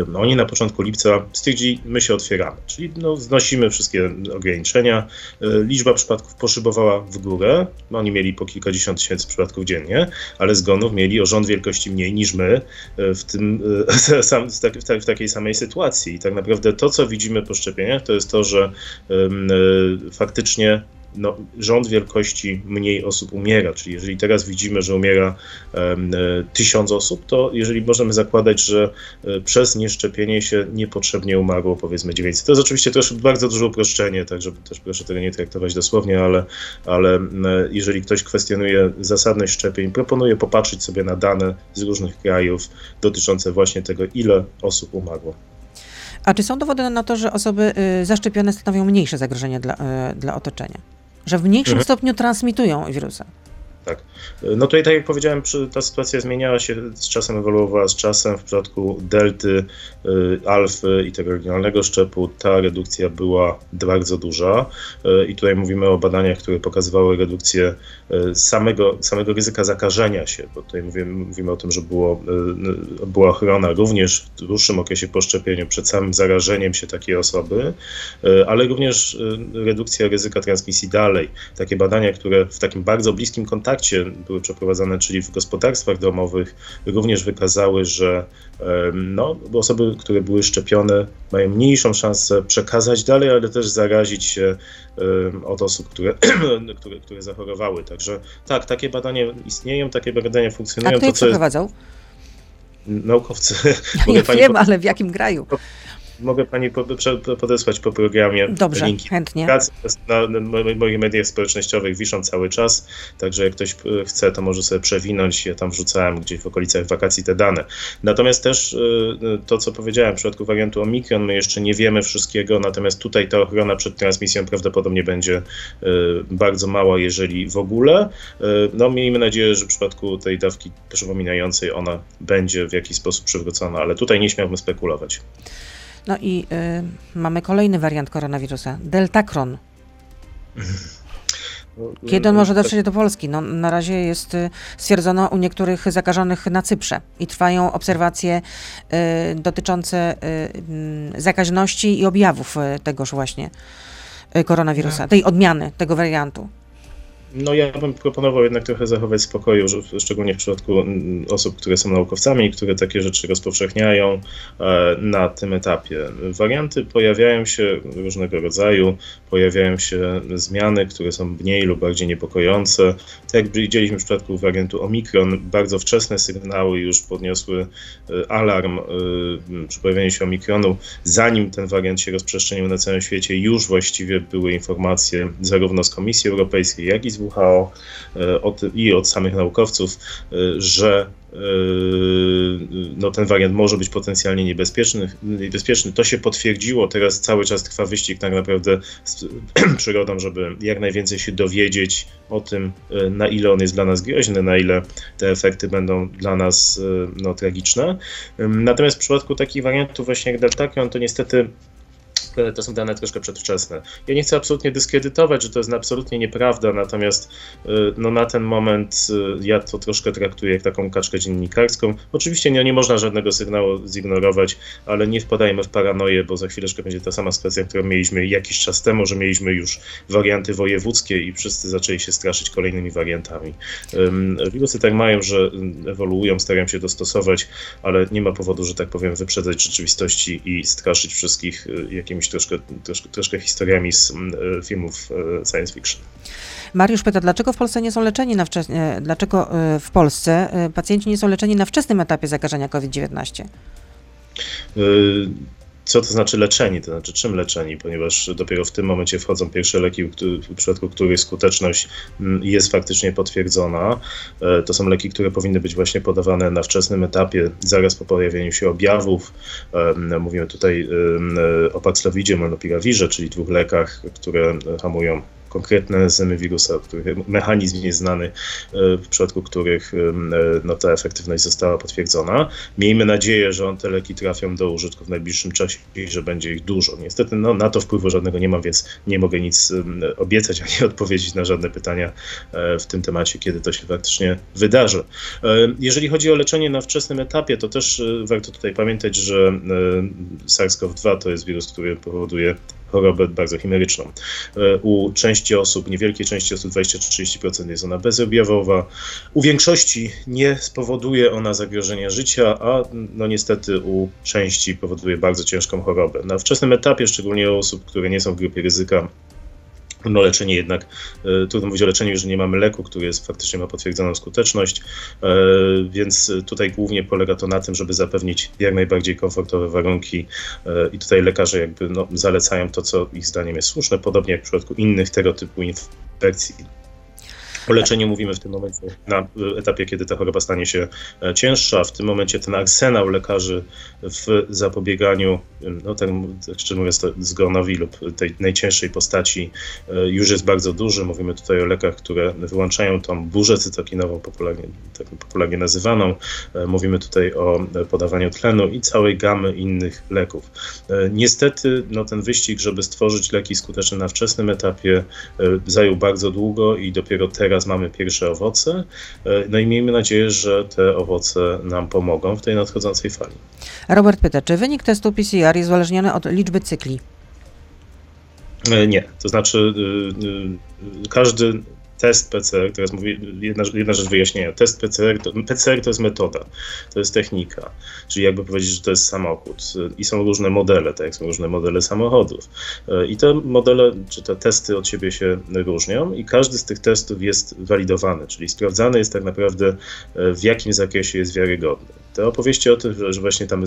No, oni na początku lipca stwierdzili, my się otwieramy, czyli no, znosimy wszystkie ograniczenia. Liczba przypadków poszybowała w górę. Oni mieli po kilkadziesiąt tysięcy przypadków dziennie, ale zgonów mieli o rząd wielkości mniej niż my w, tym, w, takiej samej sytuacji. I tak naprawdę to, co widzimy po szczepieniach, to jest to, że faktycznie no, rząd wielkości mniej osób umiera. Czyli jeżeli teraz widzimy, że umiera um, tysiąc osób, to jeżeli możemy zakładać, że e, przez nieszczepienie się niepotrzebnie umarło powiedzmy 900. To jest oczywiście też bardzo duże uproszczenie, tak żeby też proszę tego nie traktować dosłownie, ale, ale jeżeli ktoś kwestionuje zasadność szczepień, proponuję popatrzeć sobie na dane z różnych krajów dotyczące właśnie tego, ile osób umarło.
A czy są dowody na to, że osoby y, zaszczepione stanowią mniejsze zagrożenie dla, y, dla otoczenia? Że w mniejszym mhm. stopniu transmitują wirusa?
Tak. No tutaj, tak jak powiedziałem, ta sytuacja zmieniała się z czasem, ewoluowała z czasem. W przypadku delty, y, alfy i tego regionalnego szczepu ta redukcja była bardzo duża. Y, I tutaj mówimy o badaniach, które pokazywały redukcję y, samego, samego ryzyka zakażenia się, bo tutaj mówimy, mówimy o tym, że było, była ochrona również w dłuższym okresie po szczepieniu przed samym zarażeniem się takiej osoby, ale również redukcja ryzyka transmisji dalej. Takie badania, które w takim bardzo bliskim kontakcie kontakcie były przeprowadzane, czyli w gospodarstwach domowych, również wykazały, że no, osoby, które były szczepione, mają mniejszą szansę przekazać dalej, ale też zarazić się od osób, które, które, które zachorowały. Także tak, takie badania istnieją, takie badania funkcjonują.
A kto je przeprowadzał?
Naukowcy.
Ja wiem, ale w jakim kraju?
Mogę pani podesłać po programie
Dobrze, linki. chętnie.
Na, na moich mediach społecznościowych wiszą cały czas, także jak ktoś chce, to może sobie przewinąć. Ja tam wrzucałem gdzieś w okolicach wakacji te dane. Natomiast też e, to, co powiedziałem, w przypadku wariantu Omikron, my jeszcze nie wiemy wszystkiego, natomiast tutaj ta ochrona przed transmisją prawdopodobnie będzie e, bardzo mała, jeżeli w ogóle. No miejmy nadzieję, że w przypadku tej dawki przypominającej ona będzie w jakiś sposób przywrócona, ale tutaj nie śmiałbym spekulować.
No i y, mamy kolejny wariant koronawirusa, Deltacron. Kiedy on może dotrzeć do Polski? No, na razie jest y, stwierdzono u niektórych zakażonych na Cyprze i trwają obserwacje y, dotyczące y, zakaźności i objawów y, tegoż właśnie y, koronawirusa, tak. tej odmiany, tego wariantu.
No ja bym proponował jednak trochę zachować spokoju, szczególnie w przypadku mm, osób, które są naukowcami, które takie rzeczy rozpowszechniają e, na tym etapie. Warianty pojawiają się różnego rodzaju, pojawiają się zmiany, które są mniej lub bardziej niepokojące. Tak jak widzieliśmy w przypadku wariantu Omikron, bardzo wczesne sygnały już podniosły e, alarm e, przy pojawieniu się Omikronu. Zanim ten wariant się rozprzestrzenił na całym świecie, już właściwie były informacje zarówno z Komisji Europejskiej, jak i z WHO e, i od samych naukowców, e, że e, no, ten wariant może być potencjalnie niebezpieczny, niebezpieczny. To się potwierdziło. Teraz cały czas trwa wyścig tak naprawdę z przyrodą, żeby jak najwięcej się dowiedzieć o tym, na ile on jest dla nas groźny, na ile te efekty będą dla nas no, tragiczne. Natomiast w przypadku takich wariantów właśnie jak Deltakion, to niestety to są dane troszkę przedwczesne. Ja nie chcę absolutnie dyskredytować, że to jest absolutnie nieprawda, natomiast y, no, na ten moment y, ja to troszkę traktuję jak taką kaczkę dziennikarską. Oczywiście nie, nie można żadnego sygnału zignorować, ale nie wpadajmy w paranoję, bo za chwileczkę będzie ta sama sytuacja, którą mieliśmy jakiś czas temu, że mieliśmy już warianty wojewódzkie i wszyscy zaczęli się straszyć kolejnymi wariantami. Wirusy tak mają, że ewoluują, starają się dostosować, ale nie ma powodu, że tak powiem, wyprzedzać rzeczywistości i straszyć wszystkich y, jakimiś troszkę, troszkę, troszkę historiami z e, filmów e, science fiction.
Mariusz pyta, dlaczego w Polsce nie są leczeni na wczesne, dlaczego e, w Polsce pacjenci nie są leczeni na wczesnym etapie zakażenia COVID-19?
Co to znaczy leczeni, to znaczy czym leczeni, ponieważ dopiero w tym momencie wchodzą pierwsze leki, w przypadku których skuteczność mm, jest faktycznie potwierdzona. E, to są leki, które powinny być właśnie podawane na wczesnym etapie, zaraz po pojawieniu się objawów. Mówimy tutaj o Paxlovidzie, Molnupiravirze, czyli dwóch lekach, które hamują konkretne enzymy wirusa, których mechanizm jest znany, w przypadku których no, ta efektywność została potwierdzona. Miejmy nadzieję, że on te leki trafią do użytku w najbliższym czasie i że będzie ich dużo. Niestety no, na to wpływu żadnego nie mam, więc nie mogę nic obiecać ani odpowiedzieć na żadne pytania w tym temacie, kiedy to się faktycznie wydarzy. Jeżeli chodzi o leczenie na wczesnym etapie, to też warto tutaj pamiętać, że SARS-CoV-2 to jest wirus, który powoduje chorobę bardzo chimeryczną. E, u części osób, niewielkiej części osób, 20-30% jest ona bezobjawowa. U większości nie spowoduje ona zagrożenia życia, a no niestety u części powoduje bardzo ciężką chorobę. Na wczesnym etapie, szczególnie u osób, które nie są w grupie ryzyka, no leczenie jednak, e, trudno mówić o leczeniu, że nie mamy leku, który jest, faktycznie ma potwierdzoną skuteczność, e, więc tutaj głównie polega to na tym, żeby zapewnić jak najbardziej komfortowe warunki e, i tutaj lekarze jakby no, zalecają to, co ich zdaniem jest słuszne, podobnie jak w przypadku innych tego typu infekcji o leczeniu mówimy w tym momencie na etapie, kiedy ta choroba stanie się e, cięższa. W tym momencie ten arsenał lekarzy w zapobieganiu, no tak, tak szczerze mówiąc, zgonowi lub tej najcięższej postaci e, już jest bardzo duży. Mówimy tutaj o lekach, które wyłączają tą burzę cytokinową, popularnie, tak popularnie nazywaną. E, mówimy tutaj o podawaniu tlenu i całej gamy innych leków. Niestety no, ten wyścig, żeby stworzyć leki skuteczne na wczesnym etapie zajął bardzo długo i dopiero teraz teraz mamy pierwsze owoce. E, no i miejmy nadzieję, że te owoce nam pomogą w tej nadchodzącej fali.
Robert pyta, czy wynik testu PCR jest uzależniony od liczby cykli?
E, nie, to znaczy y, y, każdy test PCR, teraz mówię, jedna, jedna rzecz wyjaśnienia. Test PCR to, PCR to jest metoda, to jest technika, czyli jakby powiedzieć, że to jest samochód i są różne modele, tak jak są różne modele samochodów. I te modele, czy te testy od siebie się różnią i każdy z tych testów jest walidowany, czyli sprawdzany jest tak naprawdę w jakim zakresie jest wiarygodny. Te opowieści o tym, że właśnie tam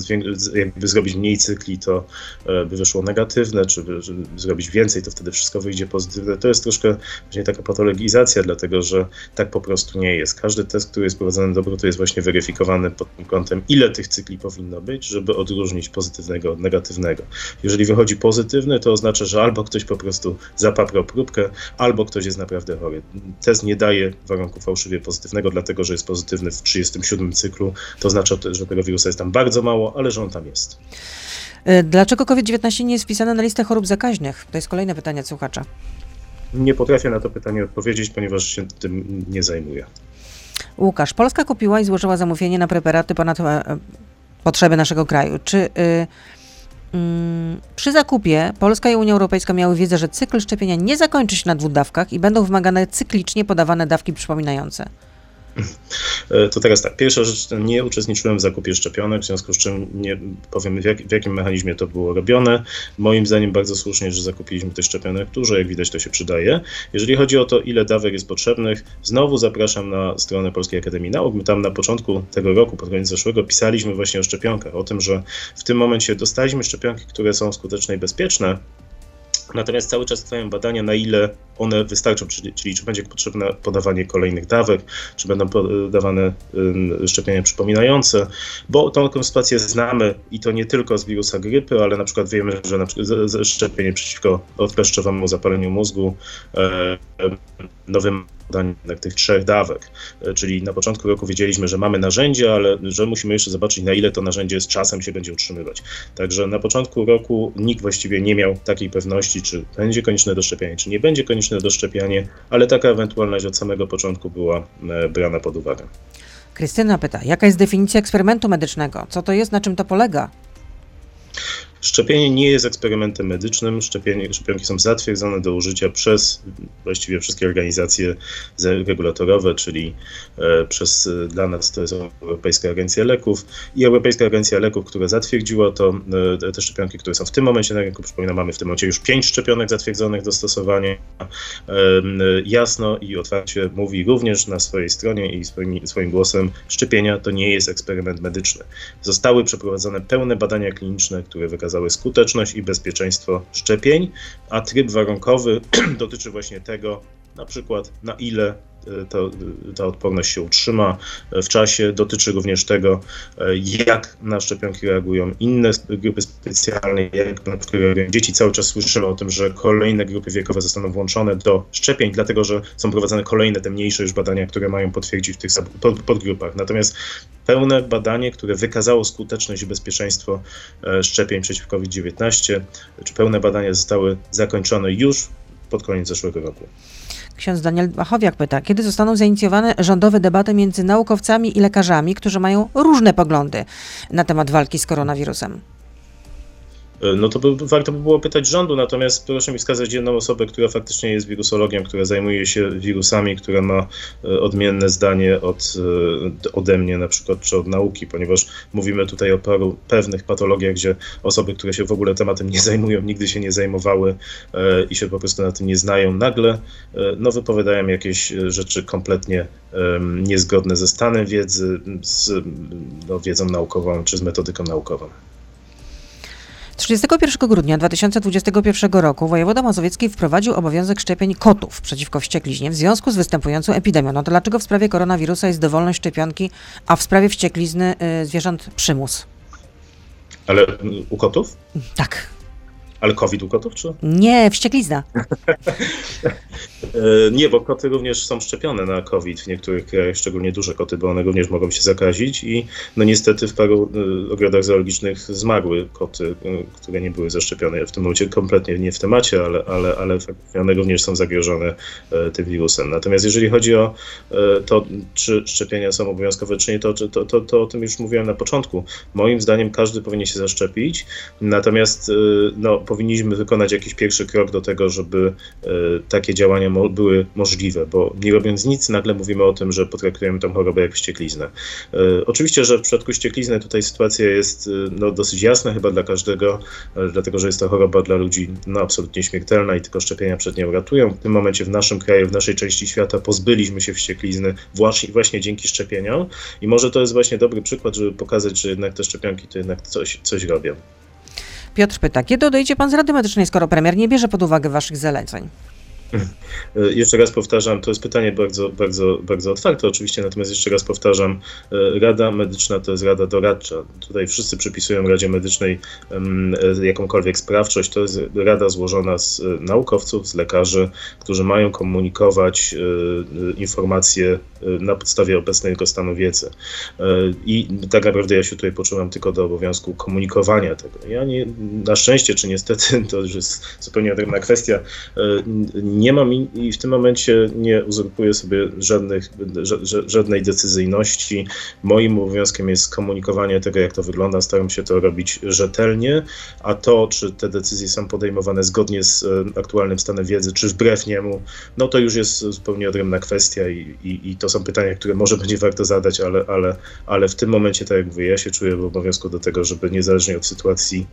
jakby zrobić mniej cykli, to e, by wyszło negatywne, czy by, zrobić więcej, to wtedy wszystko wyjdzie pozytywne, to jest troszkę właśnie taka patologizacja, dlatego że tak po prostu nie jest. Każdy test, który jest prowadzony do obrotu jest właśnie weryfikowany pod tym kątem, ile tych cykli powinno być, żeby odróżnić pozytywnego od negatywnego. Jeżeli wychodzi pozytywny, to oznacza, że albo ktoś po prostu zapaprał próbkę, albo ktoś jest naprawdę chory. Test nie daje warunku fałszywie pozytywnego, dlatego że jest pozytywny w 37 cyklu, to oznacza że tego wirusa jest tam bardzo mało, ale że on tam jest.
E, dlaczego COVID-19 nie jest wpisane na listę chorób zakaźnych? To jest kolejne pytanie słuchacza.
Nie potrafię na to pytanie odpowiedzieć, ponieważ się tym nie zajmuję.
Łukasz, Polska kupiła i złożyła zamówienie na preparaty ponad e, potrzeby naszego kraju. Czy y, y, przy zakupie Polska i Unia Europejska miały wiedzę, że cykl szczepienia nie zakończy się na dwóch dawkach i będą wymagane cyklicznie podawane dawki przypominające?
E, to teraz tak, pierwsza rzecz, nie uczestniczyłem w zakupie szczepionek, w związku z czym nie powiem w, jak, w, jakim mechanizmie to było robione. Moim zdaniem bardzo słusznie, że zakupiliśmy tych szczepionek dużo, jak widać to się przydaje. Jeżeli chodzi o to, ile dawek jest potrzebnych, znowu zapraszam na stronę Polskiej Akademii Nauk. My tam na początku tego roku, pod koniec zeszłego, pisaliśmy właśnie o szczepionkach, o tym, że w tym momencie dostaliśmy szczepionki, które są skuteczne i bezpieczne, Natomiast cały czas trwają badania, na ile one wystarczą, czyli, czyli czy będzie potrzebne podawanie kolejnych dawek, czy będą podawane szczepienia przypominające, bo tą sytuację znamy i to nie tylko z wirusa grypy, ale na przykład wiemy, że na szczepienie przeciwko odkleszczowemu zapaleniu mózgu e, nowym badań tych trzech dawek. E, czyli na początku roku wiedzieliśmy, że mamy narzędzie, ale że musimy jeszcze zobaczyć, na ile to narzędzie z czasem się będzie utrzymywać. Także na początku roku nikt właściwie nie miał takiej pewności, czy będzie konieczne doszczepianie, czy nie będzie konieczne doszczepianie, ale taka ewentualność od samego początku była e, brana pod uwagę.
Krystyna pyta, jaka jest definicja eksperymentu medycznego? Co to jest, na czym to polega?
Szczepienie nie jest eksperymentem medycznym. Szczepienie, szczepionki są zatwierdzone do użycia przez właściwie wszystkie organizacje regulatorowe, czyli e, przez e, dla nas to jest Europejska Agencja Leków i Europejska Agencja Leków, która zatwierdziła to, e, te szczepionki, które są w tym momencie na rynku. Przypominam, mamy w tym momencie już pięć szczepionek zatwierdzonych do stosowania. Jasno i otwarcie mówi również na swojej stronie i swoim, swoim głosem, szczepienia to nie jest eksperyment medyczny. Zostały przeprowadzone pełne badania kliniczne, które wykazały wykazały skuteczność i bezpieczeństwo szczepień, a tryb warunkowy dotyczy właśnie tego, na przykład na ile to, ta odporność się utrzyma w czasie. Dotyczy również tego, jak na szczepionki reagują inne grupy specjalne, jak na przykład reagują dzieci. Cały czas słyszymy o tym, że kolejne grupy wiekowe zostaną włączone do szczepień, dlatego że są prowadzone kolejne, te mniejsze już badania, które mają potwierdzić w tych podgrupach. Natomiast pełne badanie, które wykazało skuteczność i bezpieczeństwo e, szczepień przeciw COVID-19, czy pełne badania zostały zakończone już pod koniec zeszłego roku.
Ksiądz Daniel Bachowiak pyta, kiedy zostaną zainicjowane rządowe debaty między naukowcami i lekarzami, którzy mają różne poglądy na temat walki z koronawirusem?
E, no to by, warto by było pytać rządu, natomiast proszę mi wskazać jedną osobę, która faktycznie jest wirusologiem, która zajmuje się wirusami, która ma e, odmienne zdanie od, e, ode mnie na przykład, czy od nauki, ponieważ mówimy tutaj o paru pewnych patologiach, gdzie osoby, które się w ogóle tematem nie zajmują, nigdy się nie zajmowały i się po prostu na tym nie znają, nagle no, wypowiadają jakieś rzeczy kompletnie niezgodne ze stanem wiedzy, z no, wiedzą naukową, czy z metodyką naukową.
31 grudnia 2021 roku wojewoda mazowiecki wprowadził obowiązek szczepień kotów przeciwko wściekliźnie w związku z występującą epidemią. No to dlaczego w sprawie koronawirusa jest dowolność szczepionki, a w sprawie wścieklizny y, zwierząt przymus?
Ale u kotów?
Tak.
Ale COVID u kotów, czy?
Nie, wścieklizna.
E, nie, bo koty również są szczepione na COVID w niektórych krajach, szczególnie duże koty, bo one również mogą się zakazić i no niestety w paru e, ogrodach zoologicznych zmarły koty, e, które nie były zaszczepione. W tym momencie kompletnie nie w temacie, ale, ale, ale one również są zagrożone tym wirusem. Natomiast jeżeli chodzi o to, czy szczepienia są obowiązkowe, czy nie, to, to, to, to o tym już mówiłem na początku. Moim zdaniem każdy powinien się zaszczepić, natomiast no, powinniśmy wykonać jakiś pierwszy krok do tego, żeby takie działania mo były możliwe, bo nie robiąc nic, nagle mówimy o tym, że potraktujemy tą chorobę jak wściekliznę. E, oczywiście, że w przypadku ścieklizny tutaj sytuacja jest e, no, dosyć jasna chyba dla każdego, e, dlatego że jest to choroba dla ludzi no, absolutnie śmiertelna i tylko szczepienia przed nią ratują. W tym momencie w naszym kraju, w naszej części świata pozbyliśmy się wścieklizny właśnie, właśnie dzięki szczepieniom i może to jest właśnie dobry przykład, żeby pokazać, że jednak te szczepionki to jednak coś, coś robią.
Piotr pyta, kiedy odejdzie pan z Rady Medycznej, skoro premier nie bierze pod uwagę waszych zaleceń?
E, jeszcze raz powtarzam, to jest pytanie bardzo, bardzo, bardzo otwarte oczywiście, natomiast jeszcze raz powtarzam, e, Rada Medyczna to jest Rada Doradcza. Tutaj wszyscy przypisują Radzie Medycznej e, jakąkolwiek sprawczość. To jest Rada złożona z naukowców, z lekarzy, którzy mają komunikować informacje na podstawie obecnego stanu wiedzy. I tak naprawdę ja się tutaj poczułem tylko do obowiązku komunikowania tego. Ja nie, na szczęście, czy niestety, to już jest zupełnie odrębna kwestia, nie mam i w tym momencie nie uzurpuję sobie żadnych, żadnej decyzyjności. Moim obowiązkiem jest komunikowanie tego, jak to wygląda. Staram się to robić rzetelnie, a to, czy te decyzje są podejmowane zgodnie z e, aktualnym stanem wiedzy, czy wbrew niemu, no to już jest zupełnie odrębna kwestia i, i, i to są pytania, które może będzie warto zadać, ale, ale, ale w tym momencie, tak jak mówię, ja się czuję w obowiązku do tego, żeby niezależnie od sytuacji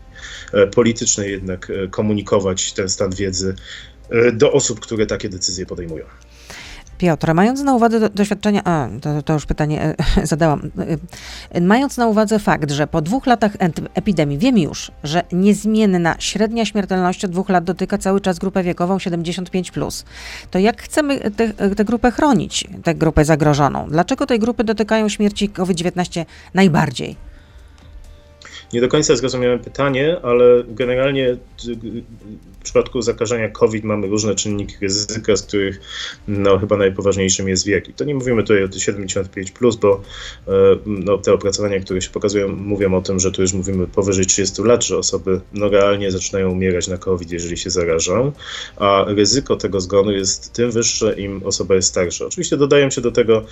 e, politycznej jednak e, komunikować ten stan wiedzy do osób, które takie decyzje podejmują.
Piotr, mając na uwadze doświadczenia, a to, to już pytanie e, zadałam, e, mając na uwadze fakt, że po dwóch latach epidemii wiemy już, że niezmienna średnia śmiertelność od dwóch lat dotyka cały czas grupę wiekową 75+, plus, to jak chcemy tę grupę chronić, tę grupę zagrożoną? Dlaczego tej grupy dotykają śmierci COVID-19 najbardziej?
Nie do końca zrozumiałem pytanie, ale generalnie w przypadku zakażenia COVID mamy różne czynniki ryzyka, z których no, chyba najpoważniejszym jest wiek. I to nie mówimy tutaj o 75, plus, bo e, no, te opracowania, które się pokazują, mówią o tym, że tu już mówimy powyżej 30 lat, że osoby no, realnie zaczynają umierać na COVID, jeżeli się zarażą, a ryzyko tego zgonu jest tym wyższe, im osoba jest starsza. Oczywiście dodają się do tego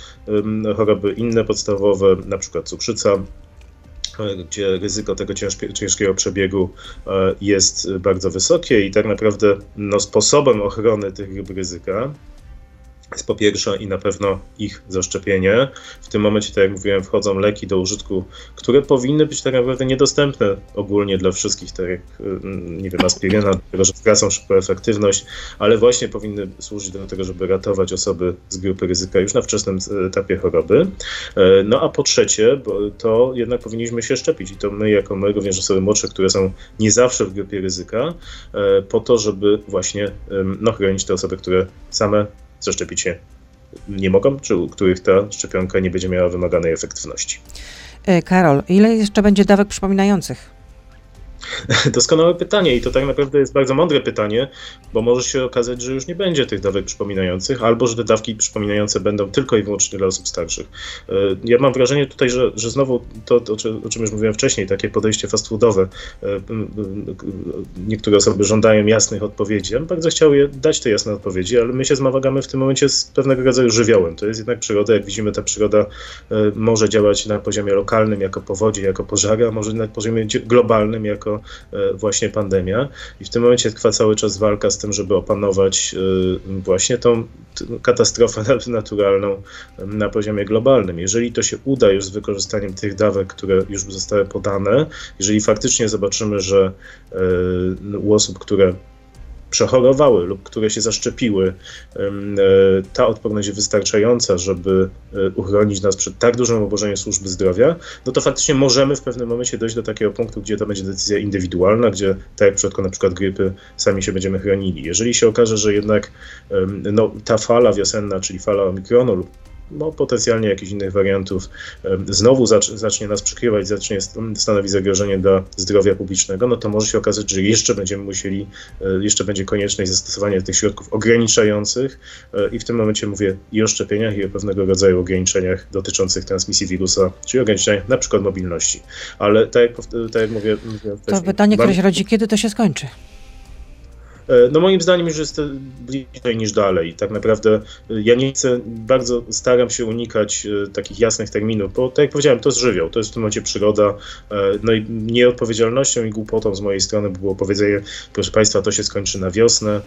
choroby inne podstawowe, na przykład cukrzyca, gdzie ryzyko tego ciężkiego przebiegu e, jest bardzo wysokie i tak naprawdę no, sposobem ochrony tych ryzyka jest po pierwsze i na pewno ich zaszczepienie. W tym momencie, tak jak mówiłem, wchodzą leki do użytku, które powinny być tak naprawdę niedostępne ogólnie dla wszystkich, tak jak, mm, nie wiem, aspiryna, dlatego że stracą szybko efektywność, ale właśnie powinny służyć do tego, żeby ratować osoby z grupy ryzyka już na wczesnym etapie choroby. E, no a po trzecie, to jednak powinniśmy się szczepić i to my, jako my, również osoby młodsze, które są nie zawsze w grupie ryzyka, e, po to, żeby właśnie no, chronić te osoby, które same zaszczepić się nie mogą, czy u których ta szczepionka nie będzie miała wymaganej efektywności.
E, Karol, ile jeszcze będzie dawek przypominających?
Doskonałe pytanie i to tak naprawdę jest bardzo mądre pytanie, bo może się okazać, że już nie będzie tych dawek przypominających, albo że te dawki przypominające będą tylko i wyłącznie dla osób starszych. E, ja mam wrażenie tutaj, że, że znowu to, o czym już mówiłem wcześniej, takie podejście fast foodowe. E, niektóre osoby żądają jasnych odpowiedzi. Ja bym bardzo chciał je dać te jasne odpowiedzi, ale my się zmagamy w tym momencie z pewnego rodzaju żywiołem. To jest jednak przyroda, jak widzimy, ta przyroda e, może działać na poziomie lokalnym jako powodzie, jako pożary, a może na poziomie globalnym jako E, właśnie pandemia. I w tym momencie trwa cały czas walka z tym, żeby opanować e, właśnie tą katastrofę naturalną na poziomie globalnym. Jeżeli to się uda już z wykorzystaniem tych dawek, które już zostały podane, jeżeli faktycznie zobaczymy, że e, u osób, które przechorowały lub które się zaszczepiły, e, ta odporność jest wystarczająca, żeby e, uchronić nas przed tak dużym obłożeniem służby zdrowia, no to faktycznie możemy w pewnym momencie dojść do takiego punktu, gdzie to będzie decyzja indywidualna, gdzie tak jak w przypadku na przykład grypy sami się będziemy chronili. Jeżeli się okaże, że jednak no, ta fala wiosenna, czyli fala omikronu lub no, potencjalnie jakichś innych wariantów znowu zacznie nas przykrywać, zacznie stanowić zagrożenie dla zdrowia publicznego, no to może się okazać, że jeszcze będziemy musieli, e, jeszcze będzie konieczne zastosowanie tych środków ograniczających e, i w tym momencie mówię i o szczepieniach, i o pewnego rodzaju ograniczeniach dotyczących transmisji wirusa, czyli ograniczeniach na przykład mobilności. Ale tak jak, tak jak mówię, mówię
To pytanie, które się rodzi, kiedy to się skończy?
E, no moim zdaniem już jest bliżej niż dalej. Tak naprawdę e, ja nie chcę, bardzo staram się unikać e, takich jasnych terminów, bo tak jak powiedziałem, to jest żywioł, to jest w tym momencie przygoda. No i nieodpowiedzialnością i głupotą z mojej strony było powiedzenie, proszę Państwa, to się skończy na wiosnę.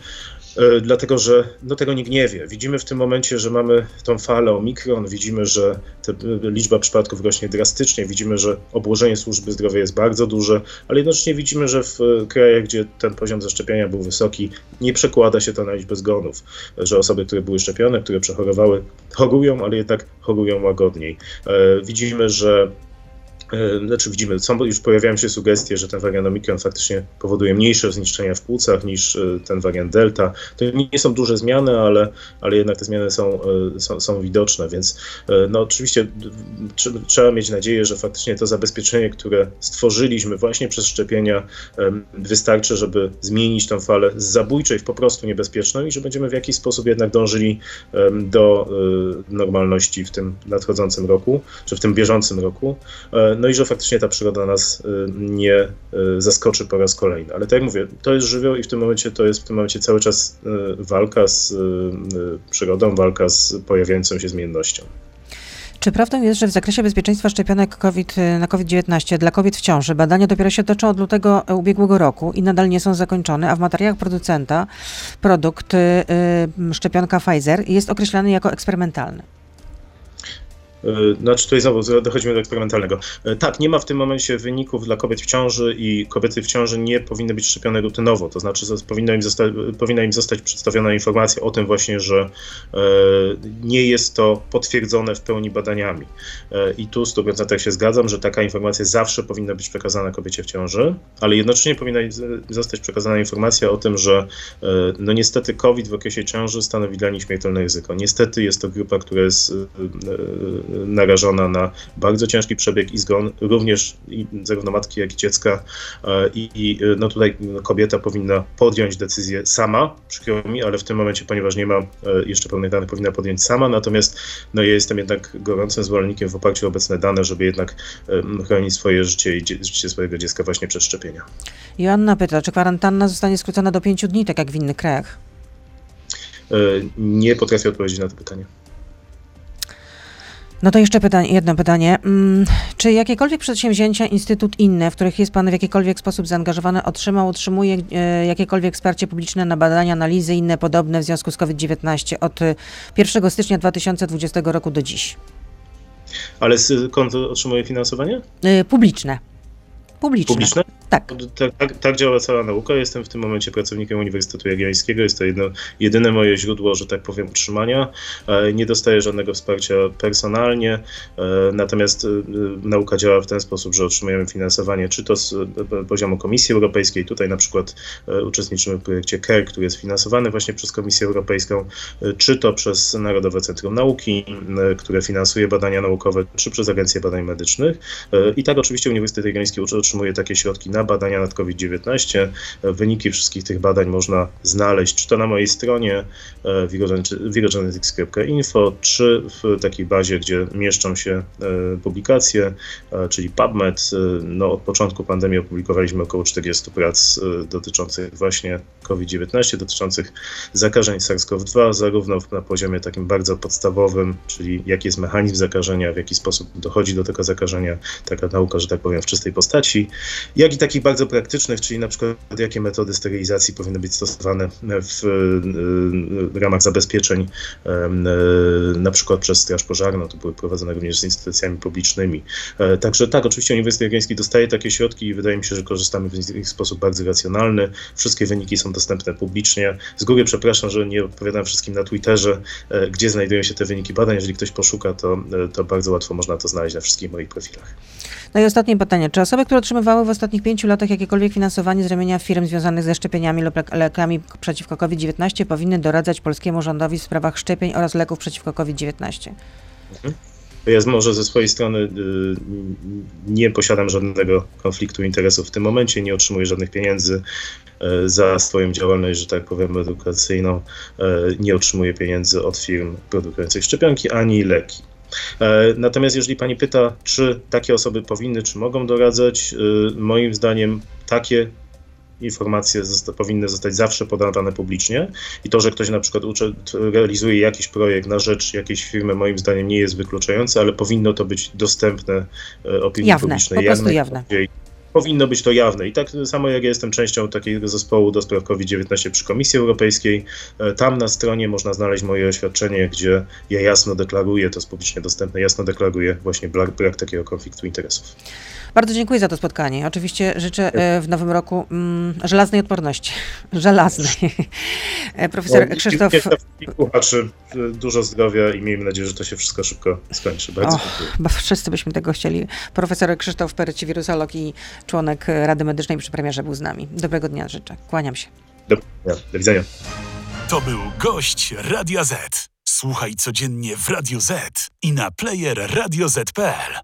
E, dlatego że no, tego nikt nie wie. Widzimy w tym momencie, że mamy tą falę omikron, widzimy, że te, liczba przypadków rośnie drastycznie, widzimy, że obłożenie służby zdrowia jest bardzo duże, ale jednocześnie widzimy, że w krajach, gdzie ten poziom zaszczepienia był wysoki, nie przekłada się to na liczbę zgonów, że osoby, które były szczepione, które przechorowały, chorują, ale jednak chorują łagodniej. E, widzimy, że E, znaczy widzimy, są, już pojawiają się sugestie, że ten wariant Omikron faktycznie powoduje mniejsze zniszczenia w płucach niż e, ten wariant Delta. To nie są duże zmiany, ale, ale jednak te zmiany są, e, są, są widoczne, więc no oczywiście trzeba mieć nadzieję, że faktycznie to zabezpieczenie, które stworzyliśmy właśnie przez szczepienia wystarczy, żeby zmienić tę falę z zabójczej w po prostu niebezpieczną i że będziemy w jakiś sposób jednak dążyli do normalności w tym nadchodzącym roku, czy w tym bieżącym roku. No i że faktycznie ta przygoda nas y, nie y, zaskoczy po raz kolejny. Ale tak jak mówię, to jest żywioł i w tym momencie to jest w tym momencie cały czas y, walka z przygodą, walka z pojawiającą się zmiennością.
Czy prawdą jest, że w zakresie bezpieczeństwa szczepionek COVID, na COVID-19 dla kobiet w ciąży badania dopiero się toczą od lutego ubiegłego roku i nadal nie są zakończone, a w materiałach producenta produkt szczepionka Pfizer jest określany jako eksperymentalny?
E, znaczy tutaj znowu dochodzimy do eksperymentalnego. E, tak, nie ma w tym momencie wyników dla kobiet w ciąży i kobiety w ciąży nie powinny być szczepione rutynowo. To znaczy powinna im, zostać, powinna im zostać przedstawiona informacja o tym właśnie, że e, nie jest to potwierdzone w pełni badaniami. I tu w 100% się zgadzam, że taka informacja zawsze powinna być przekazana kobiecie w ciąży, ale jednocześnie powinna zostać przekazana informacja o tym, że no niestety COVID w okresie ciąży stanowi dla nich śmiertelne ryzyko. Niestety jest to grupa, która jest narażona na bardzo ciężki przebieg i zgon, również zarówno matki, jak i dziecka. E, I, i no tutaj kobieta powinna podjąć decyzję sama, przykro mi, ale w tym momencie, ponieważ nie ma e, jeszcze pełnych danych, powinna podjąć sama. Natomiast no, ja jestem jednak gorącym zwolennikiem w oparciu o obecne dane, żeby jednak chronić swoje życie i życie swojego dziecka właśnie przed szczepienia.
Joanna pyta, czy kwarantanna zostanie skrócona do pięciu dni, tak jak w innych krajach?
E, nie potrafię odpowiedzieć na to pytanie.
No to jeszcze pytanie, jedno pytanie. Mm, czy jakiekolwiek przedsięwzięcia, instytut inne, w których jest Pan w jakikolwiek sposób zaangażowany, otrzymał, otrzymuje e, jakiekolwiek wsparcie publiczne na badania, analizy inne podobne w związku z COVID-19 od 1 e, stycznia 2020 roku do dziś?
Ale skąd otrzymuje finansowanie?
E, publiczne. Publiczne.
Publiczne?
Tak.
Tak, tak, tak działa cała nauka. Jestem w tym momencie pracownikiem Uniwersytetu Jagiellońskiego. Jest to jedno, jedyne moje źródło, że tak powiem, utrzymania. E, Nie dostaję żadnego wsparcia personalnie, e, natomiast e, nauka działa w ten sposób, że otrzymujemy finansowanie czy to z poziomu Komisji Europejskiej. Tutaj na przykład uczestniczymy w projekcie CARE, który jest finansowany właśnie przez Komisję Europejską, czy to przez Narodowe Centrum Nauki, które finansuje badania naukowe, czy przez Agencję Badań Medycznych. I tak oczywiście Uniwersytet Jagielloński otrzymuje takie środki na badania nad COVID-19. E, Wyniki wszystkich tych badań można znaleźć, czy to na mojej stronie e, virogenetics- virogenetics.info, czy w takiej bazie, gdzie mieszczą się e, publikacje, e, czyli PubMed. E, No, od początku pandemii opublikowaliśmy około 40 prac e, dotyczących właśnie COVID-19, dotyczących zakażeń SARS-CoV-2, zarówno na poziomie takim bardzo podstawowym, czyli jaki jest mechanizm zakażenia, w jaki sposób dochodzi do tego zakażenia, taka nauka, że tak powiem, w czystej postaci, jak i takich bardzo praktycznych, czyli na przykład jakie metody sterylizacji powinny być stosowane w, ramach zabezpieczeń, e, na przykład przez Straż Pożarną, to były prowadzone również z instytucjami publicznymi. E, Także tak, oczywiście Uniwersytet Jagielloński dostaje takie środki i wydaje mi się, że korzystamy nich w sposób bardzo racjonalny. Wszystkie wyniki są dostępne publicznie. Z góry przepraszam, że nie odpowiadam wszystkim na Twitterze, e, gdzie znajdują się te wyniki badań. Jeżeli ktoś poszuka, to, to bardzo łatwo można to znaleźć na wszystkich moich profilach.
No i ostatnie pytanie. Czy osoby, które otrzymywały w ostatnich pięciu latach jakiekolwiek finansowanie z ramienia firm związanych ze szczepieniami lub lek- lekami przeciwko COVID-19 powinny doradzać polskiemu rządowi w sprawach szczepień oraz leków przeciwko COVID-19?
Ja z- może ze swojej strony y, nie posiadam żadnego konfliktu interesów w tym momencie, nie otrzymuję żadnych pieniędzy y, za swoją działalność, że tak powiem, edukacyjną. Y, Nie otrzymuję pieniędzy od firm produkujących szczepionki ani leki. E, Natomiast jeżeli pani pyta, czy takie osoby powinny, czy mogą doradzać, y, moim zdaniem takie informacje zosta- powinny zostać zawsze podawane publicznie i to, że ktoś na przykład realizuje jakiś projekt na rzecz jakiejś firmy, moim zdaniem nie jest wykluczające, ale powinno to być dostępne e, opinii
Jawne,
publicznej.
po prostu
jak
jawne.
Powinno być to jawne. I tak samo jak ja jestem częścią takiego zespołu do spraw COVID-19 przy Komisji Europejskiej, e, tam na stronie można znaleźć moje oświadczenie, gdzie ja jasno deklaruję, to jest publicznie dostępne, jasno deklaruję właśnie brak, brak takiego konfliktu interesów.
Bardzo dziękuję za to spotkanie. Oczywiście życzę e, w nowym roku mm, żelaznej odporności. Żelaznej. E, Profesor
No,
Krzysztof...
Słuchaczy, dużo zdrowia i miejmy nadzieję, że to się wszystko szybko skończy. Bardzo
Och,
dziękuję.
Chyba wszyscy byśmy tego chcieli. Profesor Krzysztof Peryci, wirusolog i członek Rady Medycznej przy premierze był z nami. Dobrego dnia życzę. Kłaniam się.
Do, do widzenia.
To był gość Radia Z. Słuchaj codziennie w Radio Z i na player radioz.pl.